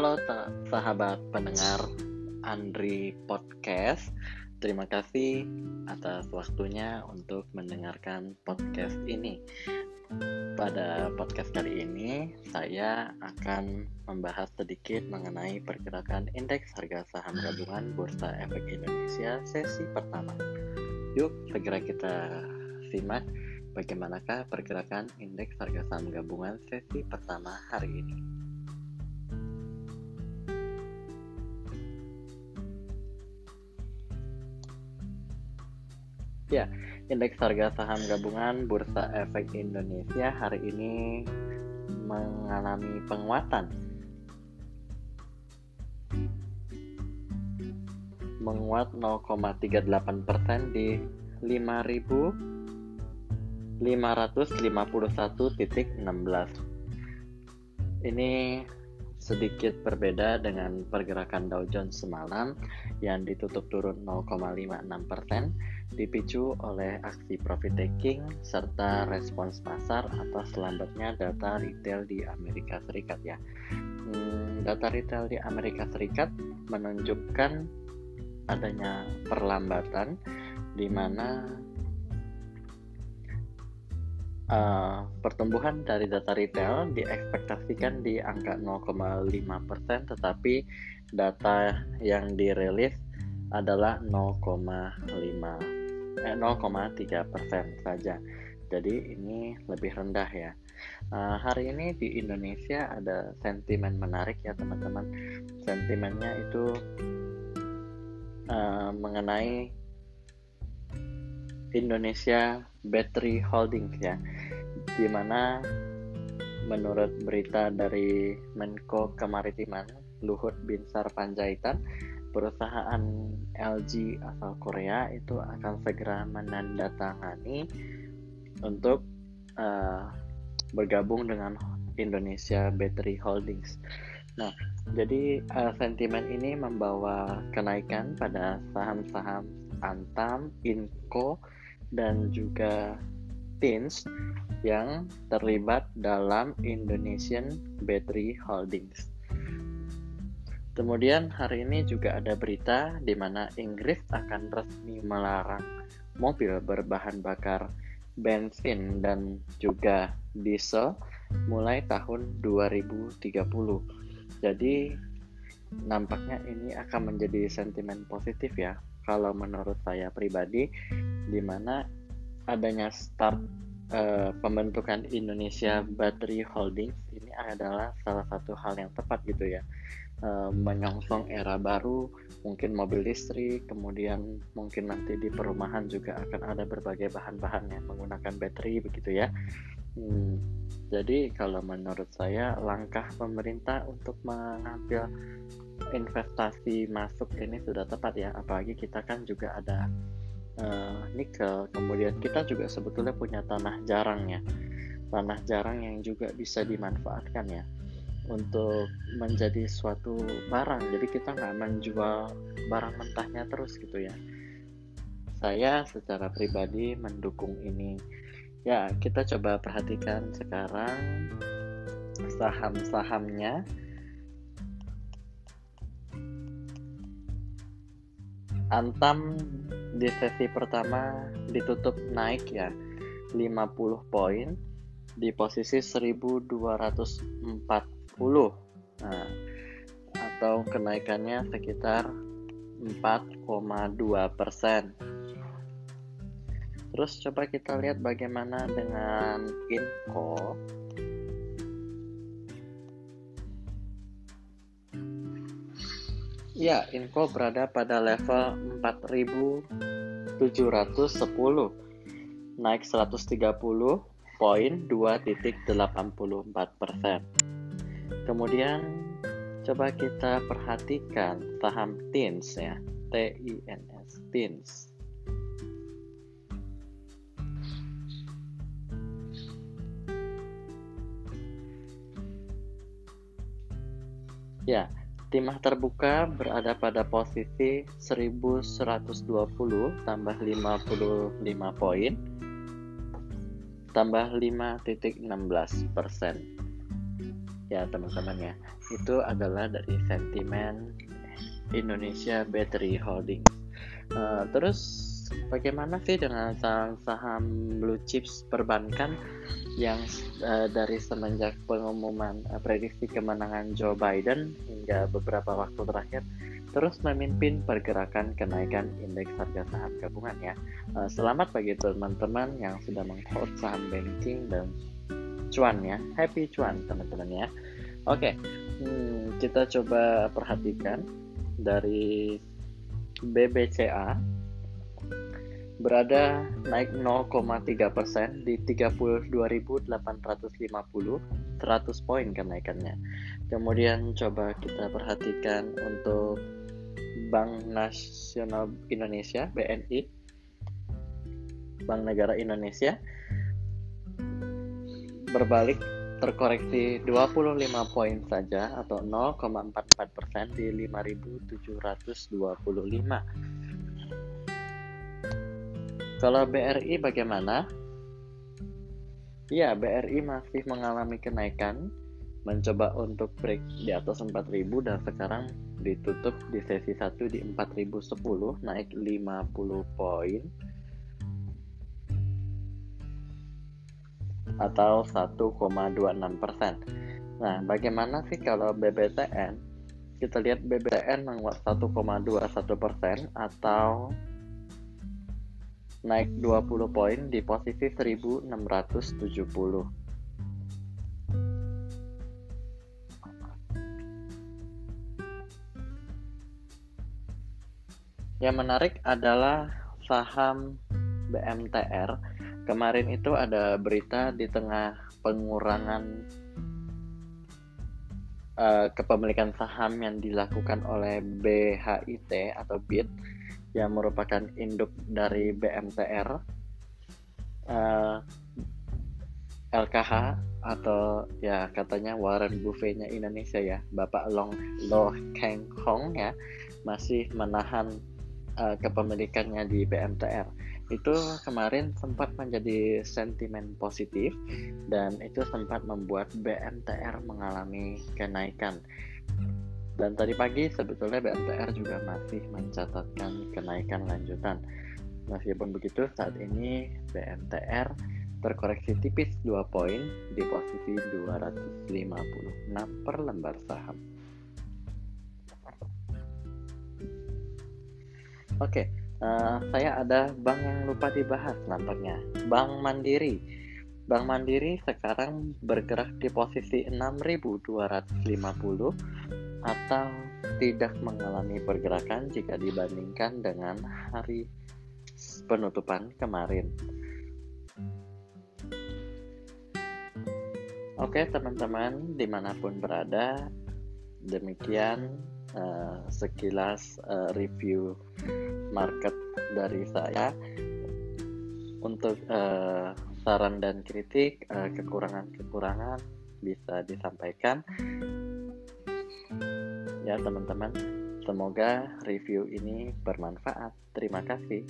Halo sahabat pendengar Andri Podcast. Terima kasih atas waktunya untuk mendengarkan podcast ini. Pada podcast kali ini, saya akan membahas sedikit mengenai pergerakan indeks harga saham gabungan Bursa Efek Indonesia sesi pertama. Yuk, segera kita simak bagaimanakah pergerakan indeks harga saham gabungan sesi pertama hari ini. Ya, indeks harga saham gabungan Bursa Efek Indonesia hari ini mengalami penguatan. Menguat 0,38% di 5.551.16. Ini sedikit berbeda dengan pergerakan Dow Jones semalam yang ditutup turun 0,56 persen dipicu oleh aksi profit taking serta respons pasar atas lambatnya data retail di Amerika Serikat ya. Hmm, data retail di Amerika Serikat menunjukkan adanya perlambatan di mana uh, pertumbuhan dari data retail diekspektasikan di angka 0,5% tetapi data yang dirilis adalah 0,5 eh, 0,3 persen saja. Jadi ini lebih rendah ya. Uh, hari ini di Indonesia ada sentimen menarik ya teman-teman. Sentimennya itu uh, mengenai Indonesia Battery Holdings ya, di mana menurut berita dari Menko Kemaritiman Luhut Binsar Panjaitan perusahaan LG asal Korea itu akan segera menandatangani untuk uh, bergabung dengan Indonesia Battery Holdings. Nah, jadi uh, sentimen ini membawa kenaikan pada saham-saham Antam, Inco, dan juga TINS yang terlibat dalam Indonesian Battery Holdings. Kemudian hari ini juga ada berita di mana Inggris akan resmi melarang mobil berbahan bakar bensin dan juga diesel mulai tahun 2030. Jadi nampaknya ini akan menjadi sentimen positif ya kalau menurut saya pribadi di mana adanya start uh, pembentukan Indonesia Battery Holdings ini adalah salah satu hal yang tepat gitu ya uh, menyongsong era baru, mungkin mobil listrik, kemudian mungkin nanti di perumahan juga akan ada berbagai bahan-bahan yang menggunakan baterai begitu ya. Hmm, jadi kalau menurut saya langkah pemerintah untuk mengambil investasi masuk ini sudah tepat ya, apalagi kita kan juga ada uh, nikel, kemudian kita juga sebetulnya punya tanah jarang ya, tanah jarang yang juga bisa dimanfaatkan ya untuk menjadi suatu barang. Jadi kita nggak menjual barang mentahnya terus gitu ya. Saya secara pribadi mendukung ini. Ya kita coba perhatikan sekarang saham-sahamnya Antam di sesi pertama ditutup naik ya 50 poin di posisi 1204 nah, atau kenaikannya sekitar 4,2 persen. Terus coba kita lihat bagaimana dengan Inco. Ya, Inco berada pada level 4710 naik 130 poin 2.84 persen. Kemudian coba kita perhatikan saham TINS ya, T-I-N-S, TINS. Ya, timah terbuka berada pada posisi 1120 tambah 55 poin tambah 5.16 persen. ya teman-teman ya itu adalah dari sentimen Indonesia Battery Holdings uh, terus bagaimana sih dengan saham-saham blue chips perbankan yang uh, dari semenjak pengumuman uh, prediksi kemenangan Joe Biden hingga beberapa waktu terakhir terus memimpin pergerakan kenaikan indeks harga saham gabungan ya. Uh, selamat bagi teman-teman yang sudah menghold saham banking dan cuan ya happy cuan teman-teman ya oke okay. hmm, kita coba perhatikan dari BBCA berada naik 0,3 persen di 32.850 100 poin kenaikannya. Kemudian coba kita perhatikan untuk Bank Nasional Indonesia BNI Bank Negara Indonesia. Berbalik terkoreksi 25 poin saja atau 0,44 persen di 5.725. Kalau BRI bagaimana? Ya, BRI masih mengalami kenaikan, mencoba untuk break di atas 4.000 dan sekarang ditutup di sesi 1 di 4.010 naik 50 poin atau 1,26 persen. Nah, bagaimana sih kalau BBTN? Kita lihat BBTN menguat 1,21 persen atau naik 20 poin di posisi 1670. Yang menarik adalah saham BMTR kemarin itu ada berita di tengah pengurangan uh, kepemilikan saham yang dilakukan oleh BHIT atau BIT yang merupakan induk dari BMTR uh, eh, LKH atau ya katanya Warren Buffett-nya Indonesia ya Bapak Long Lo Keng Hong ya masih menahan uh, kepemilikannya di BMTR itu kemarin sempat menjadi sentimen positif dan itu sempat membuat BMTR mengalami kenaikan. Dan tadi pagi sebetulnya BMTR juga masih mencatatkan kenaikan lanjutan. Meskipun begitu saat ini BMTR terkoreksi tipis 2 poin di posisi 256 per lembar saham. Oke, okay, uh, saya ada bank yang lupa dibahas nampaknya Bank Mandiri Bank Mandiri sekarang bergerak di posisi 6250 atau tidak mengalami pergerakan jika dibandingkan dengan hari penutupan kemarin. Oke teman-teman di mana pun berada demikian uh, sekilas uh, review market dari saya untuk uh, saran dan kritik uh, kekurangan-kekurangan bisa disampaikan ya teman-teman semoga review ini bermanfaat. Terima kasih